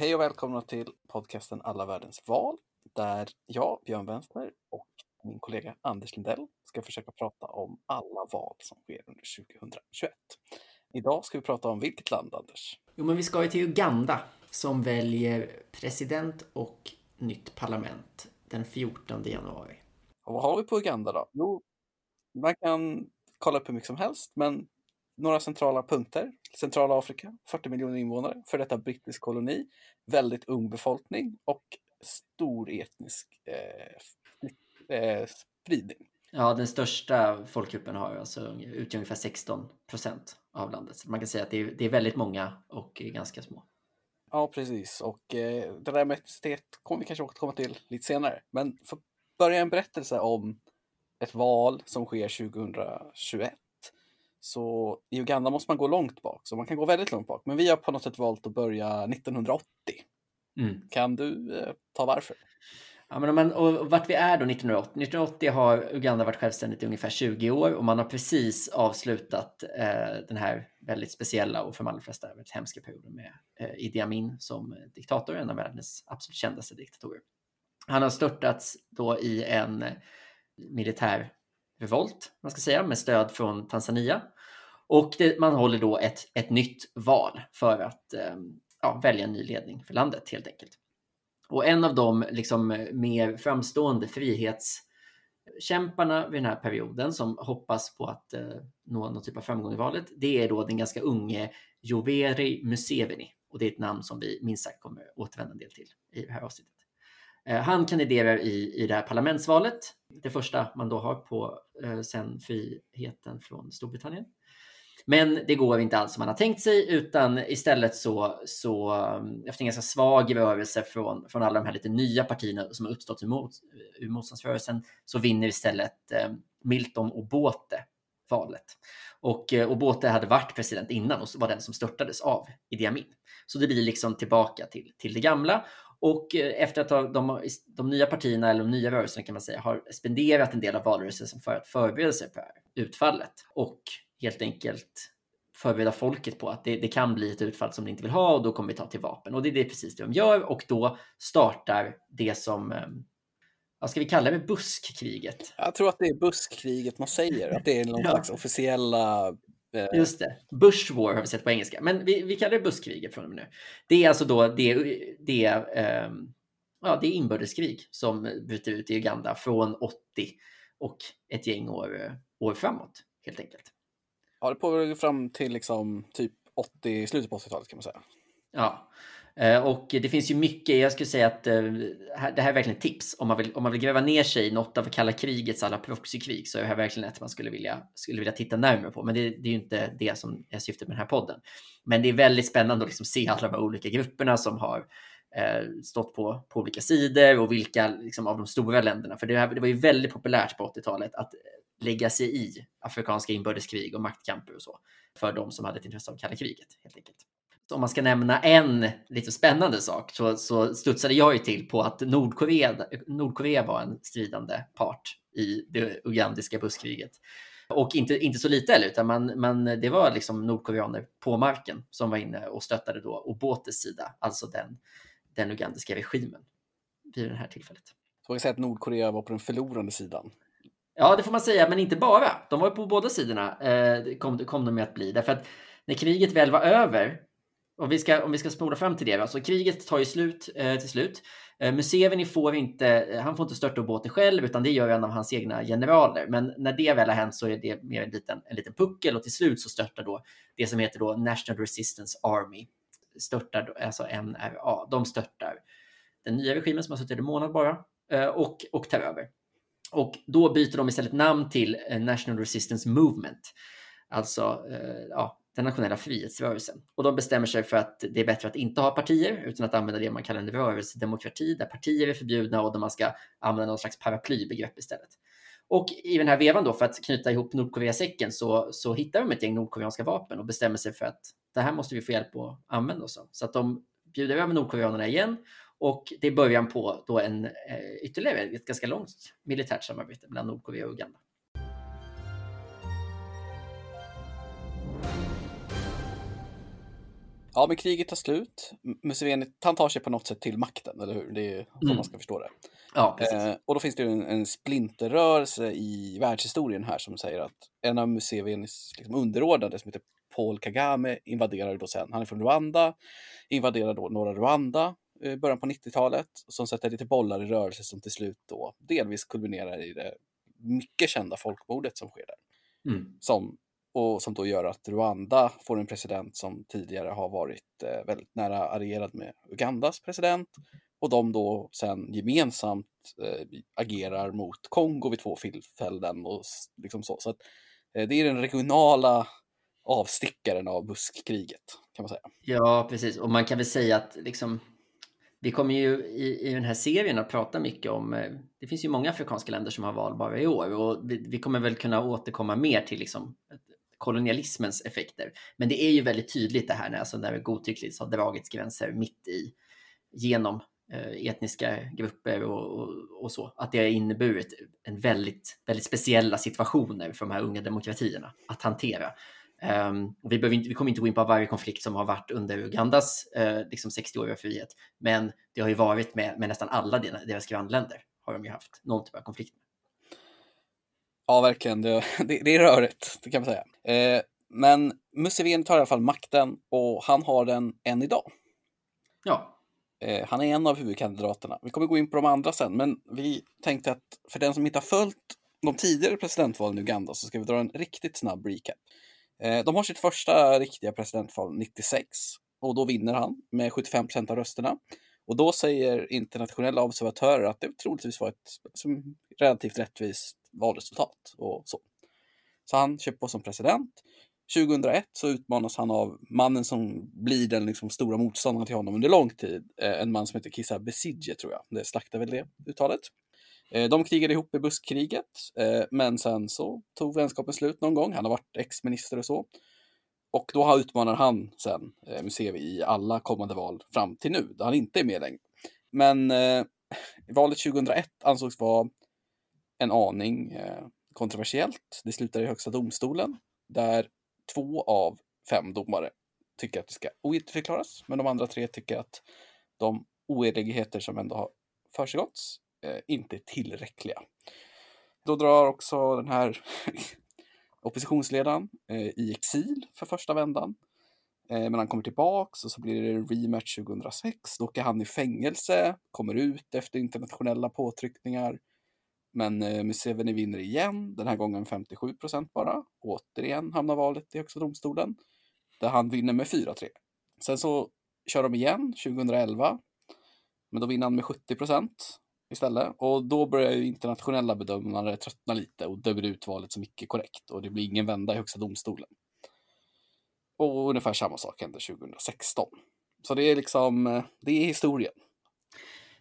Hej och välkomna till podcasten Alla världens val där jag, Björn Wensler och min kollega Anders Lindell ska försöka prata om alla val som sker under 2021. Idag ska vi prata om vilket land, Anders? Jo, men vi ska ju till Uganda som väljer president och nytt parlament den 14 januari. Och vad har vi på Uganda då? Jo, man kan kolla upp hur mycket som helst, men några centrala punkter. Centrala Afrika, 40 miljoner invånare, för detta brittisk koloni, väldigt ung befolkning och stor etnisk eh, eh, spridning. Ja, den största folkgruppen har alltså, utgör ungefär 16 procent av landet. Så man kan säga att det är, det är väldigt många och ganska små. Ja, precis. Och eh, det där med etnicitet kommer vi kanske återkomma till lite senare. Men för att börja en berättelse om ett val som sker 2021 så i Uganda måste man gå långt bak, så man kan gå väldigt långt bak. Men vi har på något sätt valt att börja 1980. Mm. Kan du eh, ta varför? Ja, men om man, och vart vi är då 1980? 1980 har Uganda varit självständigt i ungefär 20 år och man har precis avslutat eh, den här väldigt speciella och för de allra flesta väldigt hemska perioden med eh, Idi Amin som diktator, en av världens absolut kändaste diktatorer. Han har störtats då i en militär revolt, man ska säga, med stöd från Tanzania. Och det, man håller då ett, ett nytt val för att eh, ja, välja en ny ledning för landet helt enkelt. Och en av de liksom, mer framstående frihetskämparna vid den här perioden som hoppas på att eh, nå någon typ av framgång i valet, det är då den ganska unge Joveri Museveni. Och det är ett namn som vi minst sagt kommer återvända en del till i det här avsnittet. Eh, han kandiderar i, i det här parlamentsvalet, det första man då har på eh, sen friheten från Storbritannien. Men det går inte alls som man har tänkt sig utan istället så, så mm, efter en ganska svag rörelse från, från alla de här lite nya partierna som har uppstått emot, eh, ur motståndsrörelsen så vinner istället eh, Milton Obote valet. Och eh, Obote hade varit president innan och var den som störtades av Idi Amin. Så det blir liksom tillbaka till, till det gamla. Och eh, efter att de, de nya partierna, eller de nya rörelserna kan man säga, har spenderat en del av valrörelsen för att förbereda sig på utfallet och helt enkelt förbereda folket på att det, det, kan bli ett utfall som de inte vill ha och då kommer vi ta till vapen. Och det, det är precis det de gör och då startar det som eh, vad ska vi kalla det, buskkriget? Jag tror att det är buskkriget man säger, att det är någon ja. slags officiella... Eh... Just det, Bush War har vi sett på engelska, men vi, vi kallar det busskriget från och med nu. Det är alltså då det, det, eh, ja, det inbördeskrig som bryter ut i Uganda från 80 och ett gäng år, år framåt, helt enkelt. Ja, det pågår fram till liksom typ 80, slutet på 80-talet kan man säga. Ja, Eh, och det finns ju mycket, jag skulle säga att eh, det här är verkligen ett tips. Om man vill, om man vill gräva ner sig i något av kalla krigets alla proxykrig så är det här verkligen ett man skulle vilja, skulle vilja titta närmare på. Men det, det är ju inte det som är syftet med den här podden. Men det är väldigt spännande att liksom se alla de här olika grupperna som har eh, stått på, på olika sidor och vilka liksom, av de stora länderna. För det, här, det var ju väldigt populärt på 80-talet att lägga sig i afrikanska inbördeskrig och maktkamper och så för de som hade ett intresse av kalla kriget helt enkelt om man ska nämna en lite spännande sak så, så studsade jag ju till på att Nordkorea, Nordkorea var en stridande part i det ugandiska busskriget. Och inte, inte så lite heller, utan man, man, det var liksom nordkoreaner på marken som var inne och stöttade då Obotes sida, alltså den, den ugandiska regimen vid det här tillfället. Så man kan säga att Nordkorea var på den förlorande sidan? Ja, det får man säga, men inte bara. De var på båda sidorna, eh, kom, kom de med att bli. Därför att när kriget väl var över om vi ska, om vi ska spola fram till det, alltså kriget tar ju slut eh, till slut. Eh, Museveni får inte, eh, han får inte störta båten själv, utan det gör en av hans egna generaler. Men när det väl har hänt så är det mer en liten, en liten puckel och till slut så störtar då det som heter då National Resistance Army, störtar, alltså NRA, de störtar den nya regimen som har suttit i månad bara eh, och, och tar över. Och då byter de istället namn till eh, National Resistance Movement. Alltså, eh, ja, den nationella frihetsrörelsen. Och de bestämmer sig för att det är bättre att inte ha partier utan att använda det man kallar en rörelsedemokrati där partier är förbjudna och där man ska använda någon slags paraplybegrepp istället. Och i den här vevan då, för att knyta ihop Nordkorea-säcken, så, så hittar de ett gäng nordkoreanska vapen och bestämmer sig för att det här måste vi få hjälp att använda oss av. Så att de bjuder över nordkoreanerna igen och det är början på då en eh, ytterligare ett ganska långt militärt samarbete mellan Nordkorea och Uganda. Ja, men kriget tar slut. Museveni, han tar sig på något sätt till makten, eller hur? Det är så mm. man ska förstå det. Ja, eh, och då finns det en, en splinterrörelse i världshistorien här som säger att en av Musevenis liksom, underordnade som heter Paul Kagame invaderar då sen, han är från Rwanda, invaderar då norra Rwanda i början på 90-talet som sätter lite bollar i rörelse som till slut då delvis kulminerar i det mycket kända folkmordet som sker där. Mm. Som och som då gör att Rwanda får en president som tidigare har varit eh, väldigt nära allierad med Ugandas president och de då sen gemensamt eh, agerar mot Kongo vid två tillfällen och liksom så. Så att, eh, det är den regionala avstickaren av buskkriget kan man säga. Ja, precis. Och man kan väl säga att liksom, vi kommer ju i, i den här serien att prata mycket om, eh, det finns ju många afrikanska länder som har val bara i år och vi, vi kommer väl kunna återkomma mer till liksom kolonialismens effekter. Men det är ju väldigt tydligt det här när, alltså när det godtyckligt har dragits gränser mitt i genom eh, etniska grupper och, och, och, så. Att det har inneburit en väldigt, väldigt speciella situationer för de här unga demokratierna att hantera. Um, och vi, behöver inte, vi kommer inte gå in på varje konflikt som har varit under Ugandas uh, liksom 60-åriga frihet, men det har ju varit med, med nästan alla deras grannländer har de ju haft någon typ av konflikt med. Ja, verkligen. Det, det, det är rörigt, det kan man säga. Eh, men Museveni tar i alla fall makten och han har den än idag. Ja. Eh, han är en av huvudkandidaterna. Vi kommer gå in på de andra sen, men vi tänkte att för den som inte har följt de tidigare presidentvalen i Uganda så ska vi dra en riktigt snabb recap. Eh, de har sitt första riktiga presidentval 96 och då vinner han med 75 procent av rösterna. Och då säger internationella observatörer att det troligtvis var ett relativt rättvist valresultat och så. Så han köper på som president. 2001 så utmanas han av mannen som blir den liksom stora motståndaren till honom under lång tid. Eh, en man som heter Kissa Besidje, tror jag. Det slaktar väl det uttalet. Eh, de krigade ihop i buskkriget, eh, men sen så tog vänskapen slut någon gång. Han har varit ex-minister och så. Och då utmanar han sen Musevi i alla kommande val fram till nu, där han inte är med längre. Men eh, valet 2001 ansågs vara en aning eh, kontroversiellt. Det slutar i Högsta domstolen där två av fem domare tycker att det ska ogiltigförklaras, men de andra tre tycker att de oredligheter som ändå har försiggåtts eh, inte är tillräckliga. Då drar också den här oppositionsledaren eh, i exil för första vändan. Eh, men han kommer tillbaks och så blir det en rematch 2006. Då åker han i fängelse, kommer ut efter internationella påtryckningar men eh, Museveni vinner igen, den här gången 57 procent bara. Återigen hamnar valet i Högsta domstolen, där han vinner med 4-3. Sen så kör de igen 2011, men då vinner han med 70 procent istället. Och då börjar ju internationella bedömare tröttna lite och dömer ut valet som icke korrekt och det blir ingen vända i Högsta domstolen. Och ungefär samma sak händer 2016. Så det är liksom, eh, det är historien.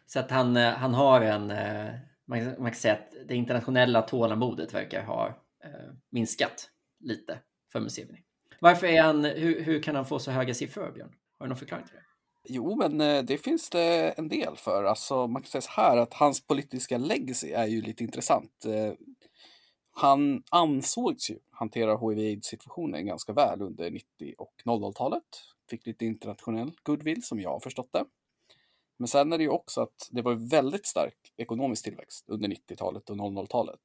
Så att han, eh, han har en, eh, man, man kan säga att det internationella tålamodet verkar ha eh, minskat lite för Museveni. Varför är han, hur, hur kan han få så höga siffror, Björn? Har du någon förklaring till det? Jo, men eh, det finns det en del för. Alltså, man kan säga så här att hans politiska legacy är ju lite intressant. Eh, han ansågs ju hantera hiv-aids-situationen ganska väl under 90 och 00-talet. Fick lite internationell goodwill som jag har förstått det. Men sen är det ju också att det var väldigt stark ekonomisk tillväxt under 90-talet och 00-talet.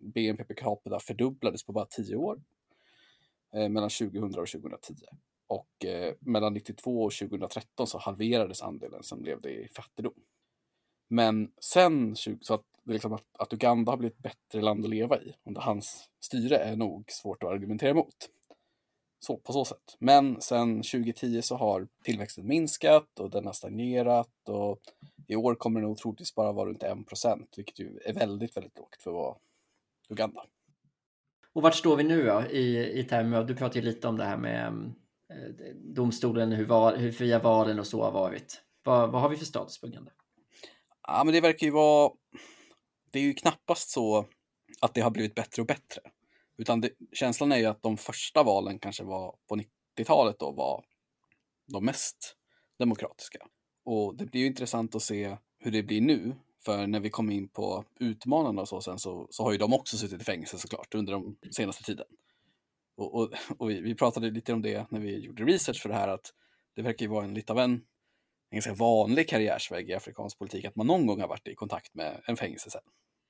BNP per capita fördubblades på bara 10 år. Eh, mellan 2000 och 2010. Och eh, mellan 92 och 2013 så halverades andelen som levde i fattigdom. Men sen, så att, liksom att, att Uganda har blivit ett bättre land att leva i under hans styre är nog svårt att argumentera emot. Så, på så sätt. Men sen 2010 så har tillväxten minskat och den har stagnerat och i år kommer den nog troligtvis bara vara runt 1 procent, vilket ju är väldigt, väldigt lågt för att vara Uganda. Och vart står vi nu då i, i termer av, du pratade ju lite om det här med eh, domstolen, hur, val, hur fria valen och så har varit. Vad, vad har vi för status på Uganda? Ja, men det verkar ju vara, det är ju knappast så att det har blivit bättre och bättre. Utan det, känslan är ju att de första valen kanske var på 90-talet då var de mest demokratiska. Och det blir ju intressant att se hur det blir nu. För när vi kommer in på utmanarna och så sen så, så har ju de också suttit i fängelse såklart under den senaste tiden. Och, och, och vi, vi, pratade lite om det när vi gjorde research för det här att det verkar ju vara en lite av en, en ganska vanlig karriärsväg i afrikansk politik att man någon gång har varit i kontakt med en fängelse sen.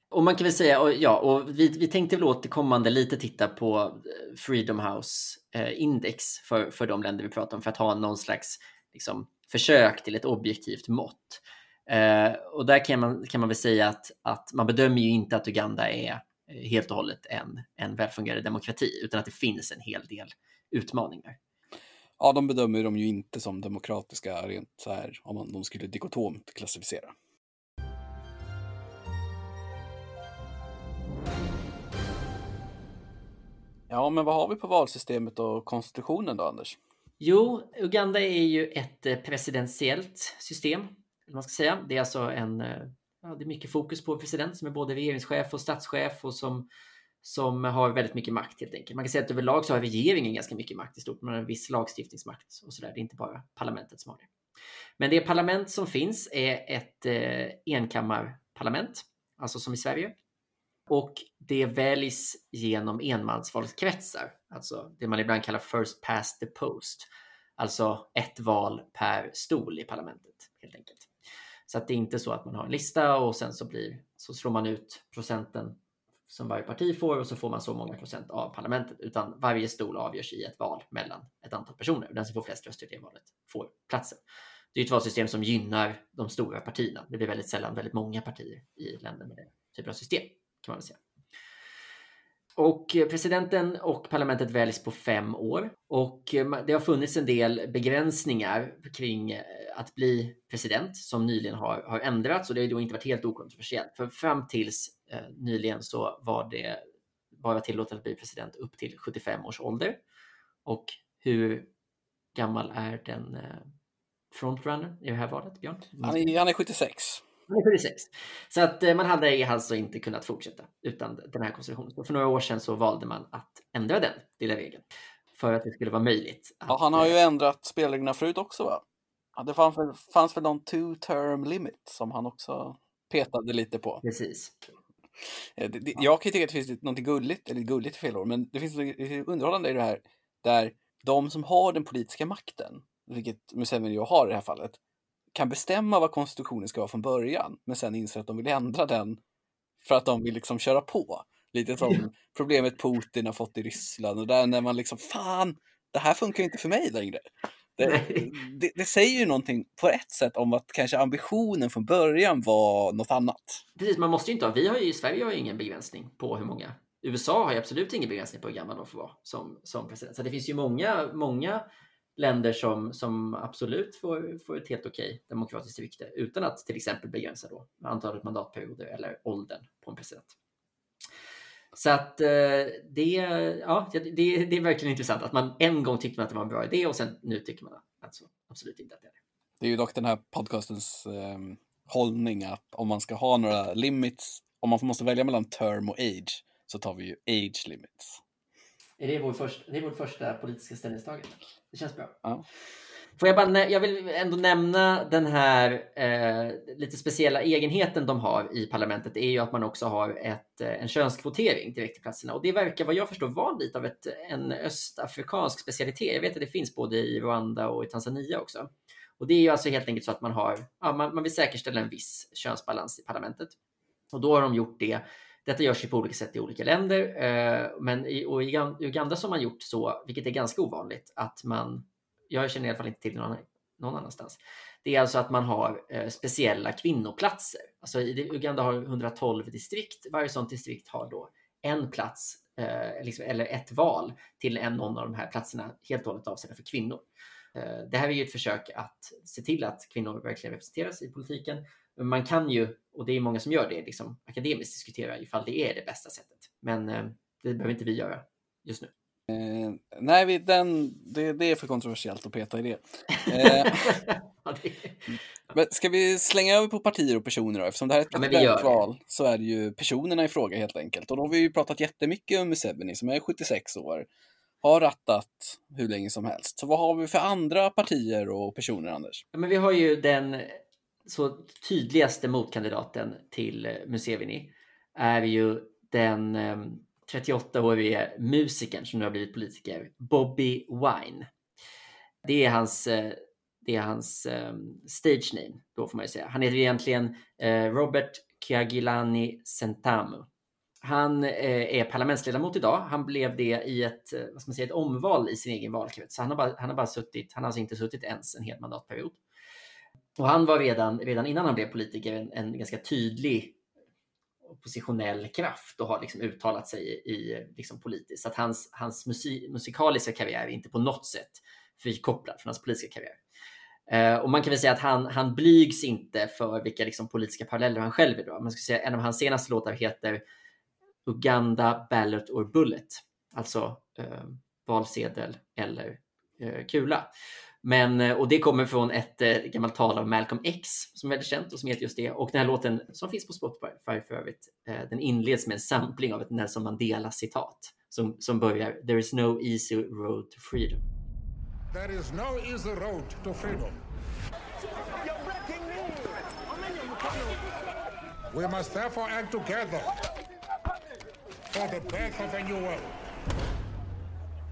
Och man kan väl säga, och, ja, och vi, vi tänkte väl återkommande lite titta på eh, Freedom House eh, index för, för de länder vi pratar om för att ha någon slags liksom, försök till ett objektivt mått. Eh, och där kan man, kan man väl säga att, att man bedömer ju inte att Uganda är eh, helt och hållet en, en välfungerande demokrati, utan att det finns en hel del utmaningar. Ja, de bedömer dem ju inte som demokratiska rent så här om man, de skulle dikotomt klassificera. Ja, men vad har vi på valsystemet och konstitutionen då, Anders? Jo, Uganda är ju ett eh, presidentiellt system. Eller Man ska säga. Det är alltså en, eh, ja, det är mycket fokus på president som är både regeringschef och statschef och som, som har väldigt mycket makt helt enkelt. Man kan säga att överlag så har regeringen ganska mycket makt i stort. Man har en viss lagstiftningsmakt och så där. Det är inte bara parlamentet som har det. Men det parlament som finns är ett eh, enkammarparlament, alltså som i Sverige. Och det väljs genom enmansvalkretsar, alltså det man ibland kallar first past the post. Alltså ett val per stol i parlamentet helt enkelt. Så att det är inte så att man har en lista och sen så blir så slår man ut procenten som varje parti får och så får man så många procent av parlamentet, utan varje stol avgörs i ett val mellan ett antal personer. Den som får flest röster i det valet får platsen. Det är ett valsystem som gynnar de stora partierna. Det blir väldigt sällan väldigt många partier i länder med den typen av system kan man väl säga. Och eh, presidenten och parlamentet väljs på fem år och eh, det har funnits en del begränsningar kring eh, att bli president som nyligen har, har ändrats och det har då inte varit helt okontroversiellt. För fram tills eh, nyligen så var det bara tillåtet att bli president upp till 75 års ålder. Och hur gammal är den eh, frontrunner i det här valet, Björn? Han är, han är 76. 76. Så att eh, man hade alltså inte kunnat fortsätta utan den här konstitutionen. Så för några år sedan så valde man att ändra den lilla regeln för att det skulle vara möjligt. Att, ja, han har ju ändrat spelreglerna förut också va? Ja, det fanns väl, fanns väl någon two term limit som han också petade lite på. Precis. Eh, det, det, jag kan ju tycka att det finns något gulligt, eller gulligt fel ord, men det finns något underhållande i det här där de som har den politiska makten, vilket Museveni har i det här fallet, kan bestämma vad konstitutionen ska vara från början, men sen inser att de vill ändra den för att de vill liksom köra på. Lite som problemet Putin har fått i Ryssland och där när man liksom, fan, det här funkar inte för mig längre. Det, det, det, säger ju någonting på ett sätt om att kanske ambitionen från början var något annat. Precis, man måste ju inte ha, vi har ju i Sverige har ju ingen begränsning på hur många. USA har ju absolut ingen begränsning på hur gammal de får vara som, som president. Så det finns ju många, många länder som, som absolut får, får ett helt okej demokratiskt rykte utan att till exempel begränsa då antalet mandatperioder eller åldern på en president. Så att eh, det, ja, det, det är verkligen intressant att man en gång tyckte man att det var en bra idé och sen nu tycker man alltså, absolut inte att det är det. Det är ju dock den här podcastens eh, hållning att om man ska ha några limits, om man måste välja mellan term och age, så tar vi ju age limits. Är det, vår första, det är vårt första politiska ställningstagande. Det känns bra. Ja. Får jag, bara, jag vill ändå nämna den här eh, lite speciella egenheten de har i parlamentet. är ju att man också har ett, eh, en könskvotering direkt till platserna. Och det verkar vad jag förstår vara lite av ett, en östafrikansk specialitet. Jag vet att det finns både i Rwanda och i Tanzania också. Och det är ju alltså helt enkelt så att man har, ja, man, man vill säkerställa en viss könsbalans i parlamentet. Och då har de gjort det detta görs ju på olika sätt i olika länder, eh, men i, och i Uganda så har man gjort så, vilket är ganska ovanligt, att man, jag känner i alla fall inte till någon, någon annanstans, det är alltså att man har eh, speciella kvinnoplatser. Alltså i Uganda har 112 distrikt, varje sådant distrikt har då en plats eh, liksom, eller ett val till en någon av de här platserna helt och hållet avsedda för kvinnor. Eh, det här är ju ett försök att se till att kvinnor verkligen representeras i politiken man kan ju, och det är många som gör det, liksom akademiskt diskutera ifall det är det bästa sättet. Men eh, det behöver inte vi göra just nu. Eh, nej, vi, den, det, det, är för kontroversiellt att peta i det. Eh, ja, det... Men ska vi slänga över på partier och personer då? Eftersom det här är ett presidentval val så är det ju personerna i fråga helt enkelt. Och då har vi ju pratat jättemycket om Museveni som är 76 år, har rattat hur länge som helst. Så vad har vi för andra partier och personer, Anders? Ja, men vi har ju den så tydligaste motkandidaten till eh, Museveni är ju den ehm, 38-årige musikern som nu har blivit politiker, Bobby Wine. Det är hans eh, det är hans ehm, stage name, då får man ju säga. Han heter egentligen eh, Robert Kyagilani Sentamu. Han är parlamentsledamot idag. Han blev det i ett, vad ska man säga, ett omval i sin egen valkrets. Så han har bara, han har bara suttit, han har alltså inte suttit ens en hel mandatperiod. Och han var redan, redan innan han blev politiker en, en ganska tydlig oppositionell kraft och har liksom uttalat sig i, i liksom politiskt. Så att hans, hans musik, musikaliska karriär är inte på något sätt frikopplad från hans politiska karriär. Eh, och man kan väl säga att han, han blygs inte för vilka liksom, politiska paralleller han själv vill dra. Man skulle säga en av hans senaste låtar heter Uganda Ballot or Bullet, alltså eh, valsedel eller eh, kula. Men, eh, och det kommer från ett eh, gammalt tal av Malcolm X som är väldigt känt och som heter just det. Och den här låten som finns på Spotify för övrigt, eh, den inleds med en sampling av ett Nelson Mandela citat som, som börjar There is no easy road to freedom. There is no easy road to freedom. We must therefore act together for the birth of a new world.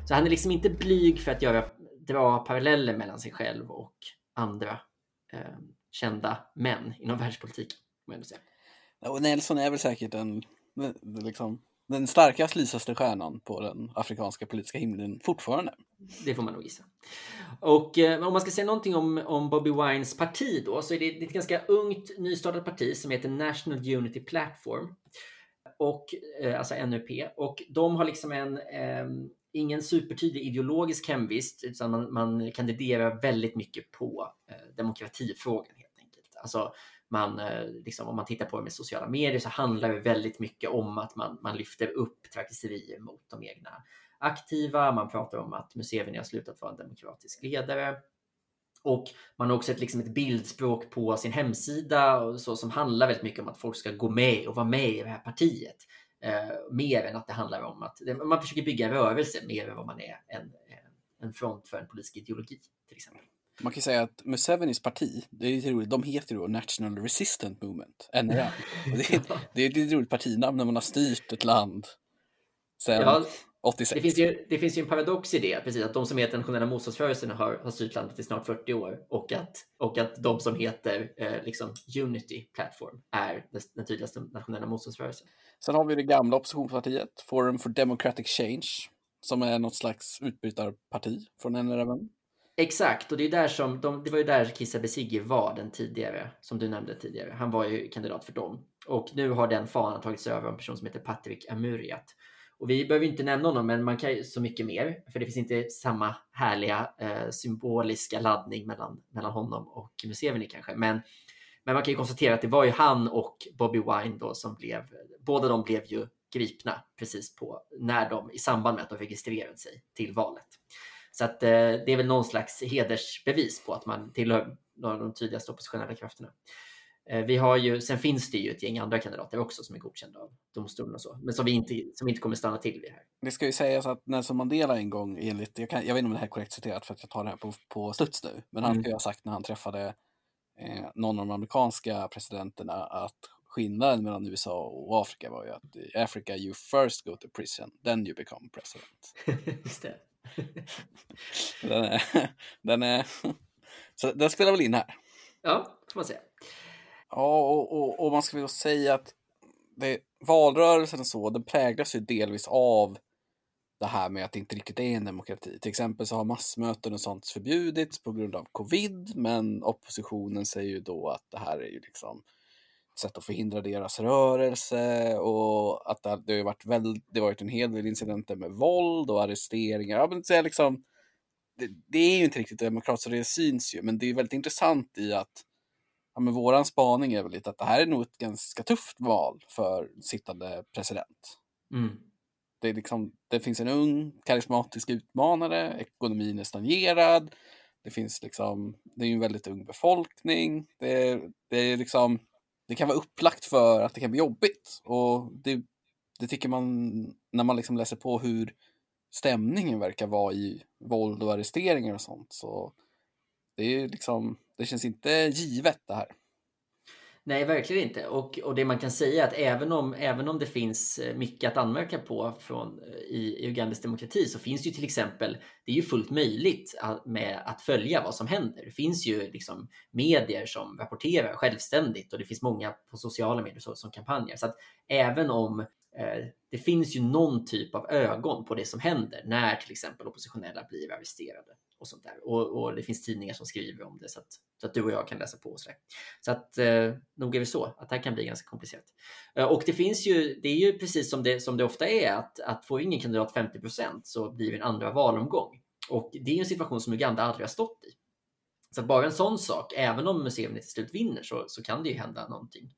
Så han är liksom inte blyg för att göra, dra paralleller mellan sig själv och andra eh, kända män inom världspolitiken. Och Nelson är väl säkert den, liksom, den starkast lysaste stjärnan på den afrikanska politiska himlen fortfarande. Det får man nog gissa. Och eh, om man ska säga någonting om, om Bobby Wines parti då, så är det, det är ett ganska ungt nystartat parti som heter National Unity Platform. Och, eh, alltså NUP. Och de har liksom en, eh, ingen supertydlig ideologisk hemvist, utan man, man kandiderar väldigt mycket på eh, demokratifrågan helt enkelt. Alltså, man, eh, liksom, om man tittar på det med sociala medier så handlar det väldigt mycket om att man, man lyfter upp trakasserier mot de egna aktiva. Man pratar om att Museveni har slutat vara en demokratisk ledare. Och man har också ett, liksom ett bildspråk på sin hemsida och så, som handlar väldigt mycket om att folk ska gå med och vara med i det här partiet. Eh, mer än att det handlar om att man försöker bygga en rörelse mer än vad man är en, en front för en politisk ideologi till exempel. Man kan säga att Musevenis parti, det är lite roligt, de heter ju National Resistant Movement, NRM. Det är, det är ett roligt partinamn när man har styrt ett land sen ja, 86. Det finns, ju, det finns ju en paradox i det, precis att de som heter Nationella motståndsrörelsen har, har styrt landet i snart 40 år och att, och att de som heter eh, liksom Unity Platform är den tydligaste nationella motståndsrörelsen. Sen har vi det gamla oppositionspartiet, Forum for Democratic Change, som är något slags utbytarparti från NRM. Exakt, och det, är där som de, det var ju där Kissa Besigye var den tidigare, som du nämnde tidigare. Han var ju kandidat för dem. Och nu har den fanan tagits över av en person som heter Patrik Amuriat. Och vi behöver inte nämna honom, men man kan ju så mycket mer, för det finns inte samma härliga eh, symboliska laddning mellan, mellan honom och Museveni kanske. Men, men man kan ju konstatera att det var ju han och Bobby Wine då som blev, båda de blev ju gripna precis på när de i samband med att de registrerade sig till valet. Så att eh, det är väl någon slags hedersbevis på att man tillhör några av de tydligaste oppositionella krafterna. Eh, vi har ju, sen finns det ju ett gäng andra kandidater också som är godkända av domstolen och så, men som vi inte, som inte kommer stanna till vid här. Det ska ju sägas att Nelson Mandela en gång enligt, jag, kan, jag vet inte om det här är korrekt citerat för att jag tar det här på, på studs nu, men han mm. ska ha sagt när han träffade eh, någon av de amerikanska presidenterna att skillnaden mellan USA och Afrika var ju att i Africa you first go to prison, then you become president. Just det. den, är, den är, så den spelar väl in här. Ja, får man säga. Ja, och, och, och man ska väl säga att det, valrörelsen och så, den präglas ju delvis av det här med att det inte riktigt är en demokrati. Till exempel så har massmöten och sånt förbjudits på grund av covid, men oppositionen säger ju då att det här är ju liksom ett sätt att förhindra deras rörelse och att det, det har varit, väl, det har varit en hel del incidenter med våld och arresteringar. Ja, men så liksom, det, det, är ju inte riktigt demokratiskt, det syns ju, men det är väldigt intressant i att ja, men våran spaning är väl lite att det här är nog ett ganska tufft val för sittande president. Mm. Det, är liksom, det finns en ung karismatisk utmanare, ekonomin är stagnerad, det finns liksom, det är en väldigt ung befolkning, det, det är liksom, det kan vara upplagt för att det kan bli jobbigt och det, det tycker man när man liksom läser på hur stämningen verkar vara i våld och arresteringar och sånt så det är liksom, det känns inte givet det här. Nej, verkligen inte. Och, och det man kan säga är att även om, även om det finns eh, mycket att anmärka på från, eh, i, i Ugandas demokrati så finns det ju till exempel, det är ju fullt möjligt att, med att följa vad som händer. Det finns ju liksom medier som rapporterar självständigt och det finns många på sociala medier som, som kampanjer. Så att även om Eh, det finns ju någon typ av ögon på det som händer när till exempel oppositionella blir arresterade och sånt där. Och, och, det finns tidningar som skriver om det så att, så att du och jag kan läsa på och så där. Så att eh, nog är det så att det här kan bli ganska komplicerat. Eh, och det finns ju, det är ju precis som det, som det ofta är att, att får ingen kandidat 50 så blir det en andra valomgång. Och det är en situation som Uganda aldrig har stått i. Så bara en sån sak, även om Museveni till slut vinner så, så kan det ju hända någonting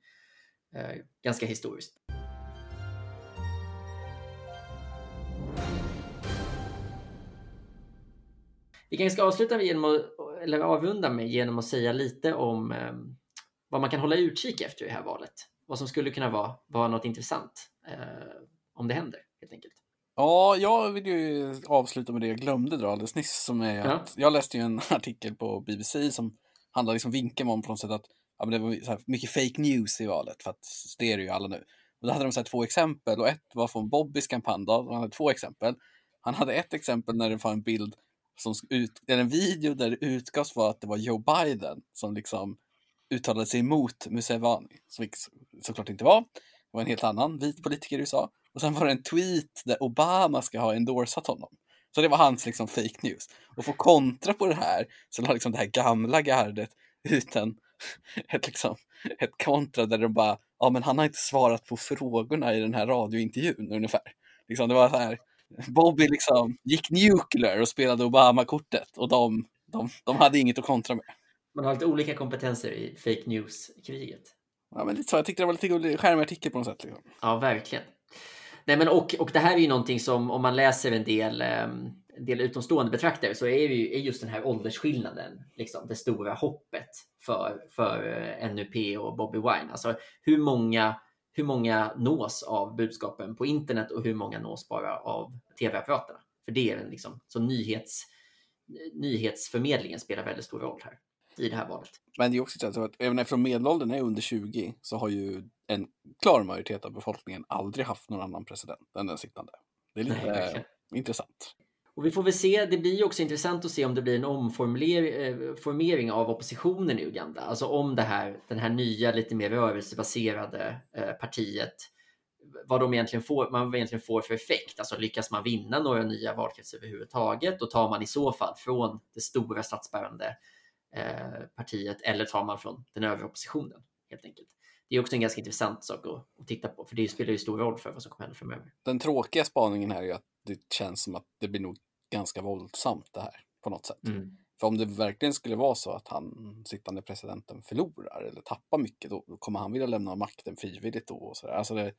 eh, ganska historiskt. Vi kanske ska avsluta med genom att, eller avrunda med genom att säga lite om eh, vad man kan hålla utkik efter i det här valet. Vad som skulle kunna vara, vara något intressant eh, om det händer helt enkelt. Ja, jag vill ju avsluta med det jag glömde dra alldeles nyss. Som är Ja. jag läste ju en artikel på BBC som handlar liksom vinkeln om på något sätt att ja, men det var mycket fake news i valet för att det är det ju alla nu. Och då hade de så här två exempel och ett var från Bobbys kampanj. Då. Han hade två exempel. Han hade ett exempel när det var en bild som ut, är en video där det utgavs var att det var Joe Biden som liksom uttalade sig emot Museveni, som vilket såklart inte var. Det var en helt annan vit politiker i USA. Och sen var det en tweet där Obama ska ha endorsat honom. Så det var hans liksom fake news. Och för att kontra på det här så la liksom det här gamla gardet ut en, ett, liksom, ett kontra där de bara, ja men han har inte svarat på frågorna i den här radiointervjun ungefär. Liksom, det var så här, Bobby liksom gick nuclear och spelade Obama-kortet och de, de, de hade inget att kontra med. Man har lite olika kompetenser i fake news-kriget. Ja, men lite så. Jag tyckte det var lite gullig skärmartikel på något sätt. Liksom. Ja, verkligen. Nej, men och, och det här är ju någonting som om man läser en del, ehm, en del utomstående betraktare så är, ju, är just den här åldersskillnaden liksom, det stora hoppet för, för eh, NUP och Bobby Wine. Alltså hur många, hur många nås av budskapen på internet och hur många nås bara av tv-apparaterna? För det är en liksom, så nyhets, nyhetsförmedlingen spelar väldigt stor roll här i det här valet. Men det är också så att även eftersom medelåldern är under 20 så har ju en klar majoritet av befolkningen aldrig haft någon annan president än den sittande. Det är lite Nej, verkligen. intressant. Och vi får väl se, det blir ju också intressant att se om det blir en omformering eh, av oppositionen i Uganda. Alltså om det här, den här nya, lite mer rörelsebaserade eh, partiet, vad de egentligen får, man egentligen får för effekt. Alltså lyckas man vinna några nya valkretsar överhuvudtaget? Då tar man i så fall från det stora statsbärande eh, partiet eller tar man från den övriga oppositionen helt enkelt. Det är också en ganska intressant sak att, att titta på, för det spelar ju stor roll för vad som kommer hända framöver. Den tråkiga spaningen här är ju att det känns som att det blir nog ganska våldsamt det här på något sätt. Mm. För om det verkligen skulle vara så att han, sittande presidenten, förlorar eller tappar mycket, då kommer han vilja lämna makten frivilligt då. Och så där. Alltså det,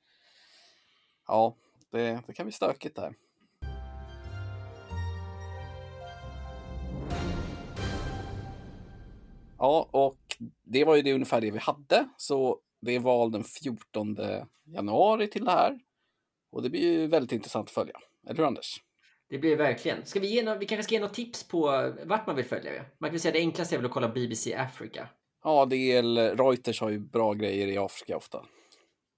ja, det, det kan bli stökigt där. Ja, och det var ju det ungefär det vi hade. Så det är val den 14 januari till det här. Och det blir ju väldigt intressant att följa. Eller hur Anders? Det blir verkligen. Ska vi, ge några, vi kanske ska ge något tips på vart man vill följa det. Man kan säga det enklaste är väl att kolla BBC Africa. Ja, det är, Reuters har ju bra grejer i Afrika ofta.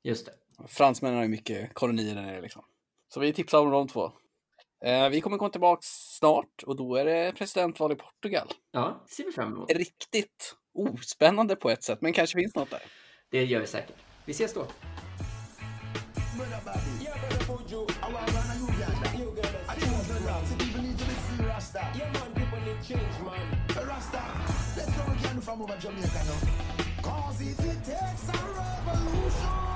Just det. Fransmännen har ju mycket kolonier där nere liksom. Så vi tipsar om de två. Eh, vi kommer komma tillbaka snart och då är det presidentval i Portugal. Ja, det ser vi fram emot. Riktigt ospännande på ett sätt, men kanske finns något där. Det gör vi säkert. Vi ses då. Cause if it takes a revolution,